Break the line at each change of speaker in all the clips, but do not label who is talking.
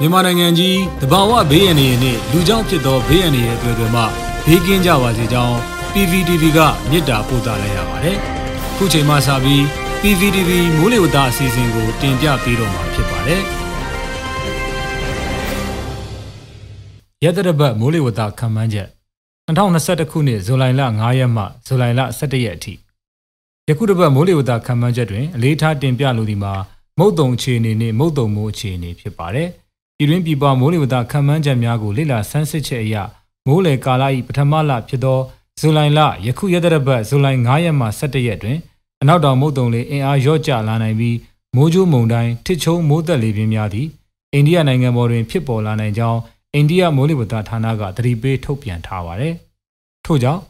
မြန်မာနိုင်ငံကြီးတဘာဝဘေးရန်တွေနဲ့လူကြောင့်ဖြစ်သောဘေးရန်တွေရဲ့အတွေ့အကြုံမှဘေးကင်းကြပါစေကြောင်း PVTV ကမြစ်တာပို့သလိုက်ရပါတယ်။ခုချိန်မှစပြီး PVTV မိုးလေဝသအစီအစဉ်ကို တင်ပြပေးတော့မှာဖြစ်ပါတယ်။ရတရပတ်မိုးလေဝသခန့်မှန်းချက်2021ခုနှစ်ဇူလိုင်လ9ရက်မှဇူလိုင်လ17ရက်အထိယခုတစ်ပတ်မိုးလေဝသခန့်မှန်းချက်တွင်အလေးထားတင်ပြလိုသည်မှာမုတ်တုံအခြေအနေနှင့်မုတ်တုံမိုးအခြေအနေဖြစ်ပါတယ်။ ပြည်တွင်းပြည်ပမိုးလေဝသခန့်မှန်းချက်များကိုလေ့လာဆန်းစစ်ချက်အရမိုးလေကာလ၏ပထမလဖြစ်သောဇူလိုင်လယခုရက်သက်ပတ်ဇူလိုင်9ရက်မှ17ရက်တွင်အနောက်တောင်မုတ်တုံလေအင်အားလျော့ကျလာနိုင်ပြီးမိုးကြိုးမုန်တိုင်းထစ်ချုံမိုးသက်လေပြင်းများသည့်အိန္ဒိယနိုင်ငံပေါ်တွင်ဖြစ်ပေါ်လာနိုင်ကြောင်းအိန္ဒိယမိုးလေဝသဌာနကသတိပေးထုတ်ပြန်ထားပါသည်။ထို့ကြောင့်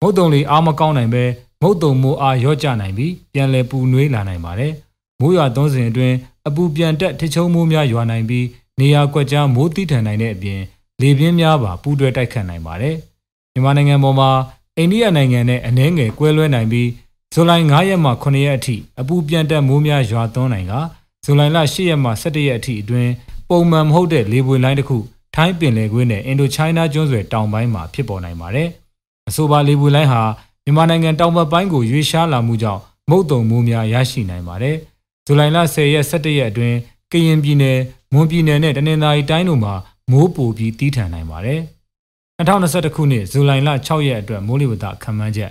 မုတ်တုံလေအားမကောင်းနိုင်ပဲမုတ်တုံမိုးအားလျော့ကျနိုင်ပြီးပြန်လည်ပူနွေးလာနိုင်ပါတယ်။မိုးရွာသွန်းစဉ်အတွင်းအပူပြန်တက်ထစ်ချုံမိုးများရွာနိုင်ပြီး နေရာကွက်ကြားမိုးတိထန်နိုင်တဲ့အပြင်လေပြင်းများပါပူးတွဲတိုက်ခတ်နိုင်ပါတယ်။မြန်မာနိုင်ငံပေါ်မှာအိန္ဒိယနိုင်ငံနဲ့အနှဲငယ်ကွဲလွဲနိုင်ပြီးဇူလိုင်9ရက်မှ9ရက်အထိအပူပြန်တက်မိုးများရွာသွန်းနိုင်ကဇူလိုင်လ10ရက်မှ17ရက်အထိအတွင်းပုံမှန်မဟုတ်တဲ့လေပွေလိုင်းတစ်ခုထိုင်းပင်လယ်ကွေးနဲ့အင်ဒိုချိုင်းနာကျွန်းဆွယ်တောင်ပိုင်းမှာဖြစ်ပေါ်နိုင်ပါတယ်။အဆိုပါလေပွေလိုင်းဟာမြန်မာနိုင်ငံတောင်ဘက်ပိုင်းကိုရွေ့ရှားလာမှုကြောင့်မုတ်တုံမိုးများရရှိနိုင်ပါတယ်။ဇူလိုင်လ10ရက်17ရက်အတွင်းကရင်ပြည်နယ် မွန်ပြည်နယ်နဲ့တနင်္သာရီတိုင်းတို့မှာမိုးပိုပြီးတီးထန်နိုင်ပါတယ်။2021ခုနှစ်ဇူလိုင်လ6ရက်အတွက်မိုးလေဝသခန့်မှန်းချက်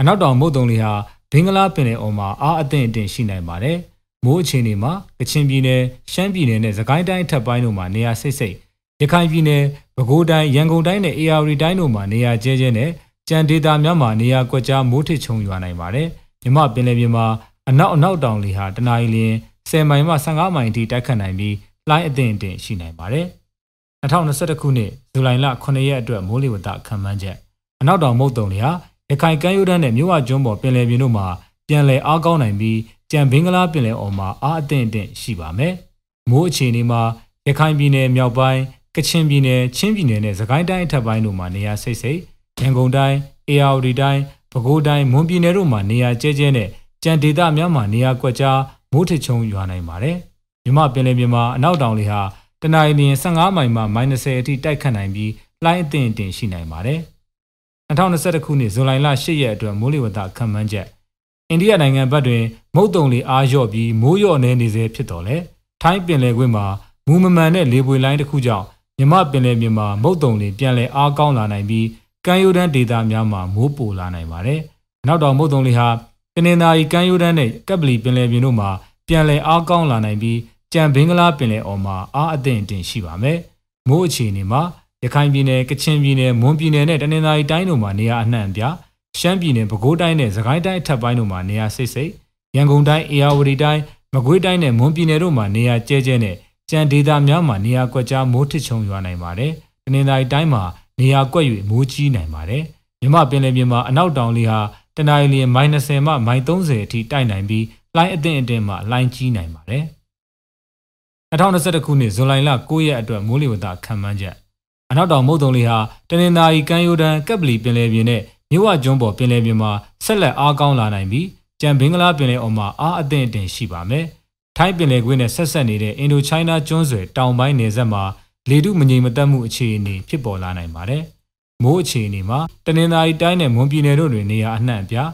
အနောက်တောင်မုတ်တုံလေဟာဘင်္ဂလားပင်လယ်အော်မှာအားအသင့်အတင်ရှိနိုင်ပါတယ်။မိုးအခြေအနေမှာကချင်ပြည်နယ်၊ရှမ်းပြည်နယ်နဲ့စကိုင်းတိုင်းအထက်ပိုင်းတို့မှာနေရာစိတ်စိတ်ရခိုင်ပြည်နယ်၊ပဲခူးတိုင်း၊ရန်ကုန်တိုင်းနဲ့အေရဝတီတိုင်းတို့မှာနေရာကျဲကျဲနဲ့ကြံဒေသများမှာနေရာကွက်ကြားမိုးထစ်ချုံရွာနိုင်ပါတယ်။မြမပင်လယ်ပြင်မှာအနောက်အနောက်တောင်လေဟာတနအီလရင်10မိုင်မှ15မိုင်အထိတိုက်ခတ်နိုင်ပြီး လှိုင်းအသင့်အင့်ရှိနိုင်ပါတယ်။2021ခုနှစ်ဇူလိုင်လ9ရက်အတွက်မိုးလေဝသခန့်မှန်းချက်အနောက်တောင်မုတ်တုံလေဟာရခိုင်ကမ်းရိုးတန်းနဲ့မြဝကျွန်းပေါ်ပင်လယ်ပြင်တို့မှာပြန်လည်အားကောင်းနိုင်ပြီးကြံဘင်္ဂလားပင်လယ်အော်မှာအားအသင့်အင့်ရှိပါမယ်။မိုးအခြေအနေမှာရခိုင်ပြည်နယ်မြောက်ပိုင်းကချင်ပြည်နယ်ချင်းပြည်နယ်နဲ့စကိုင်းတိုင်းအထက်ပိုင်းတို့မှာနေရာစိတ်စိတ်ရန်ကုန်တိုင်းအေရဝတီတိုင်းပဲခူးတိုင်းမွန်ပြည်နယ်တို့မှာနေရာကျဲကျဲနဲ့ကြံဒေသများမှာနေရာကွက်ကြားမိုးထချုံရွာနိုင်ပါတယ်။ မြမပင်လယ်ပြင်မှာအနောက်တောင်လေဟာတနအီလရင်15မိုင်မှ -30 အထိတိုက်ခတ်နိုင်ပြီးလှိုင်းအသင့်အတင်ရှိနိုင်ပါတယ်။2021ခုနှစ်ဇွန်လ8ရက်အတွက်မိုးလေဝသခန့်မှန်းချက်အိန္ဒိယနိုင်ငံဘက်တွင် မုတ်တုံလေအားလျော့ပြီးမိုးလျော့နေနေစေဖြစ်တော်လဲထိုင်းပင်လယ်ကွေ့မှာမူမမှန်တဲ့လေပွေလိုင်းတစ်ခုကြောင့်မြမပင်လယ်ပြင်မှာမုတ်တုံလေပြန်လည်အားကောင်းလာနိုင်ပြီးကမ်းရိုးတန်းဒေသများမှာမိုးပိုလာနိုင်ပါတယ်။နောက်တော့မုတ်တုံလေဟာတနင်္သာရီကမ်းရိုးတန်းနဲ့ကပ်ပလီပင်လယ်ပြင်တို့မှာ ပြန်လည်အားကောင်းလာနိုင်ပြီးကြံဘင်္ဂလားပင်လယ်အော်မှာအားအသင့်အတင်ရှိပါမယ်။မိုးအခြေအနေမှာရခိုင်ပြည်နယ်ကချင်ပြည်နယ်မွန်ပြည်နယ်နဲ့တနင်္သာရီတိုင်းတို့မှာနေရာအနှံ့အပြားရှမ်းပြည်နယ်ပဲခူးတိုင်းနဲ့စကိုင်းတိုင်းအထက်ပိုင်းတို့မှာနေရာစိတ်စိတ်ရန်ကုန်တိုင်းအေရဝတီတိုင်းမကွေးတိုင်းနဲ့မွန်ပြည်နယ်တို့မှာနေရာကျဲကျဲနဲ့ကြံဒေသများမှာနေရာကွက်ကြားမိုးထစ်ချုံရွာနိုင်ပါတယ်။တနင်္သာရီတိုင်းမှာနေရာကွက်၍မိုးကြီးနိုင်ပါတယ်။မြမပင်လယ်ပြင်မှာအနောက်တောင်လေဟာတနအီလ -30 မှ -30 အထိတိုက်နိုင်ပြီး လှိုင်းအသင့်အတင့်မှလှိုင်းကြီးနိုင်ပါတယ်။2021ခုနှစ်ဇွန်လ9ရက်အတွက်မိုးလေဝသခန့်မှန်းချက်အနောက်တောင်မုတ်တုံလေဟာတနင်္သာရီကမ်းရိုးတန်းကပ်ပလီပင်လယ်ပြင်နဲ့မြဝကျွန်းပေါ်ပင်လယ်ပြင်မှာဆက်လက်အားကောင်းလာနိုင်ပြီးကြံဘင်္ဂလားပင်လယ်အော်မှာအားအသင့်အတင်ရှိပါမယ်။ထိုင်းပင်လယ်ကွေ့နဲ့ဆက်ဆက်နေတဲ့အင်ဒိုချိုင်းနာကျွန်းဆွယ်တောင်ပိုင်းနယ်စပ်မှာလေထုမငြိမ်မသက်မှုအခြေအနေဖြစ်ပေါ်လာနိုင်ပါတယ်။မိုးအခြေအနေမှာတနင်္သာရီတိုင်းနဲ့မွန်ပြည်နယ်တို့တွင်နေရာအနှံ့အပြား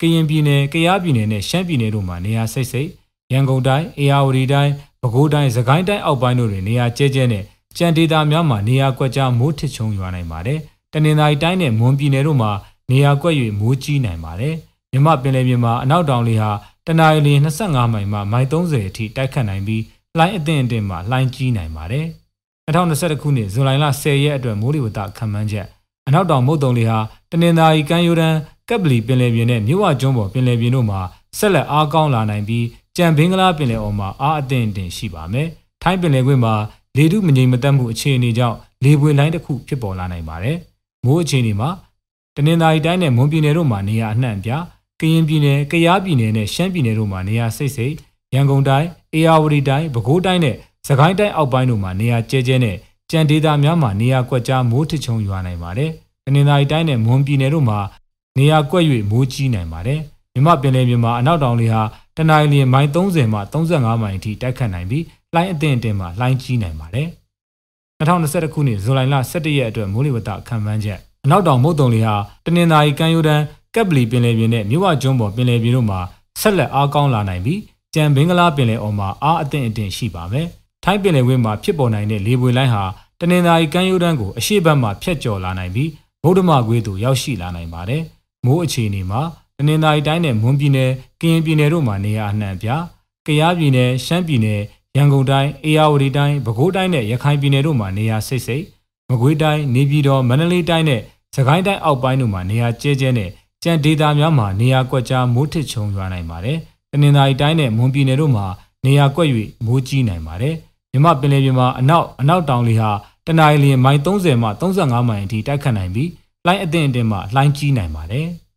ကရင်ပြည်နယ်၊ကယားပြည်နယ်နဲ့ရှမ်းပြည်နယ်တို့မှာနေရာစိတ်စိတ်ရန်ကုန်တိုင်း၊အေရဝတီတိုင်းပဲခူးတိုင်းစကိုင်းတိုင်းအောက်ပိုင်းတို့တွင်နေရာကျဲကျဲနဲ့ကြံဒေတာများမှာနေရာကွက်ကြားမိုးထစ်ချုံရွာနိုင်ပါတယ်။တနင်္သာရီတိုင်းနဲ့မွန်ပြည်နယ်တို့မှာနေရာကွက်၍မိုးကြီးနိုင်ပါတယ်။မြမပင်လယ်ပြင်မှာအနောက်တောင်လေဟာတနအီလ25မိုင်မှမိုင်30အထိတိုက်ခတ်နိုင်ပြီးလှိုင်းအသင့်အင့်မှလှိုင်းကြီးနိုင်ပါတယ်။2021ခုနှစ်ဇွန်လ10ရက်အတွက်မိုးလေဝသခန့်မှန်းချက်အနောက်တောင်မုတ်တုံလေဟာတနင်္သာရီကမ်းရိုးတန်း ကပ်ပလီပင်လယ်ပြင်နဲ့မြဝကျွန်းပေါ်ပင်လယ်ပြင်တို့မှာဆက်လက်အားကောင်းလာနိုင်ပြီးကြံဘင်္ဂလားပင်လယ်အော်မှာအားအသင့်အတင်ရှိပါမယ်။ထိုင်းပင်လယ်ကွေ့မှာလေထုမငြိမ်မသက်မှုအခြေအနေကြောင့်လေပွေလိုင်းတစ်ခုဖြစ်ပေါ်လာနိုင်ပါတယ်။မိုးအခြေအနေမှာတနင်္သာရီတိုင်းနဲ့မွန်ပြည်နယ်တို့မှာနေရာအနှံ့ပြကရင်ပြည်နယ်၊ကယားပြည်နယ်နဲ့ရှမ်းပြည်နယ်တို့မှာနေရာစိတ်စိတ်ရန်ကုန်တိုင်း၊အေရဝတီတိုင်း၊ပဲခူးတိုင်းနဲ့စကိုင်းတိုင်းအောက်ပိုင်းတို့မှာနေရာကျဲကျဲနဲ့ကြံဒေသများမှာနေရာကွက်ကြားမိုးထချုံရွာနိုင်ပါတယ်။တနင်္သာရီတိုင်းနဲ့မွန်ပြည်နယ်တို့မှာ နေရာကွက်၍မိုးကြီးနိုင်ပါတယ်။မြမပင်လယ်ပြင်မှာအနောက်တောင်လေဟာတနင်္လာရီမိုင်30မှ35မိုင်အထိတိုက်ခတ်နိုင်ပြီးလှိုင်းအသင့်အတင်မှာလှိုင်းကြီးနိုင်ပါတယ်2021ခုနှစ်ဇူလိုင်လ17ရက်အတွက်မိုးလေဝသခန့်မှန်းချက်အနောက်တောင်မုတ်တုံလေဟာတနင်္သာရီကမ်းရိုးတန်းကပ်ပလီပင်လယ်ပြင်နဲ့မြို့ဝကျွန်းပေါ်ပင်လယ်ပြင်တို့မှာဆက်လက်အားကောင်းလာနိုင်ပြီးကြံဘင်္ဂလားပင်လယ်အော်မှာအားအသင့်အတင်ရှိပါမယ်။ထိုင်းပင်လယ်ဝင်းမှာဖြစ်ပေါ်နိုင်တဲ့လေပွေလိုင်းဟာတနင်္သာရီကမ်းရိုးတန်းကိုအရှေ့ဘက်မှဖြတ်ကျော်လာနိုင်ပြီးဗုဒ္ဓမကွေးသို့ရောက်ရှိလာနိုင်ပါတယ်။ မိုးအခြေအနေမှာတနင်္သာရီတိုင်းနဲ့မွန်ပြည်နယ်၊ကရင်ပြည်နယ်တို့မှာနေရာအနှံ့ပြ။ကယားပြည်နယ်၊ရှမ်းပြည်နယ်၊ရန်ကုန်တိုင်း၊အေရဝတီတိုင်း၊ပဲခူးတိုင်းနဲ့ရခိုင်ပြည်နယ်တို့မှာနေရာစိတ်စိတ်မကွေးတိုင်း၊နေပြည်တော်၊မန္တလေးတိုင်းနဲ့စကိုင်းတိုင်းအောက်ပိုင်းတို့မှာနေရာကျဲကျဲနဲ့ကြံဒေသများမှာနေရာကွက်ကြားမိုးထစ်ချုံရွာနိုင်ပါတယ်။တနင်္သာရီတိုင်းနဲ့မွန်ပြည်နယ်တို့မှာနေရာကွက်၍မိုးကြီးနိုင်ပါတယ်။မြမပင်လယ်ပြင်မှာအနောက်အနောက်တောင်လေဟာတနအီလမိုင်30မှ35မိုင်အထိတိုက်ခတ်နိုင်ပြီး လှိုင်းအသင့်အတင်မှလှိုင်းကြီးနိုင်ပါတယ်။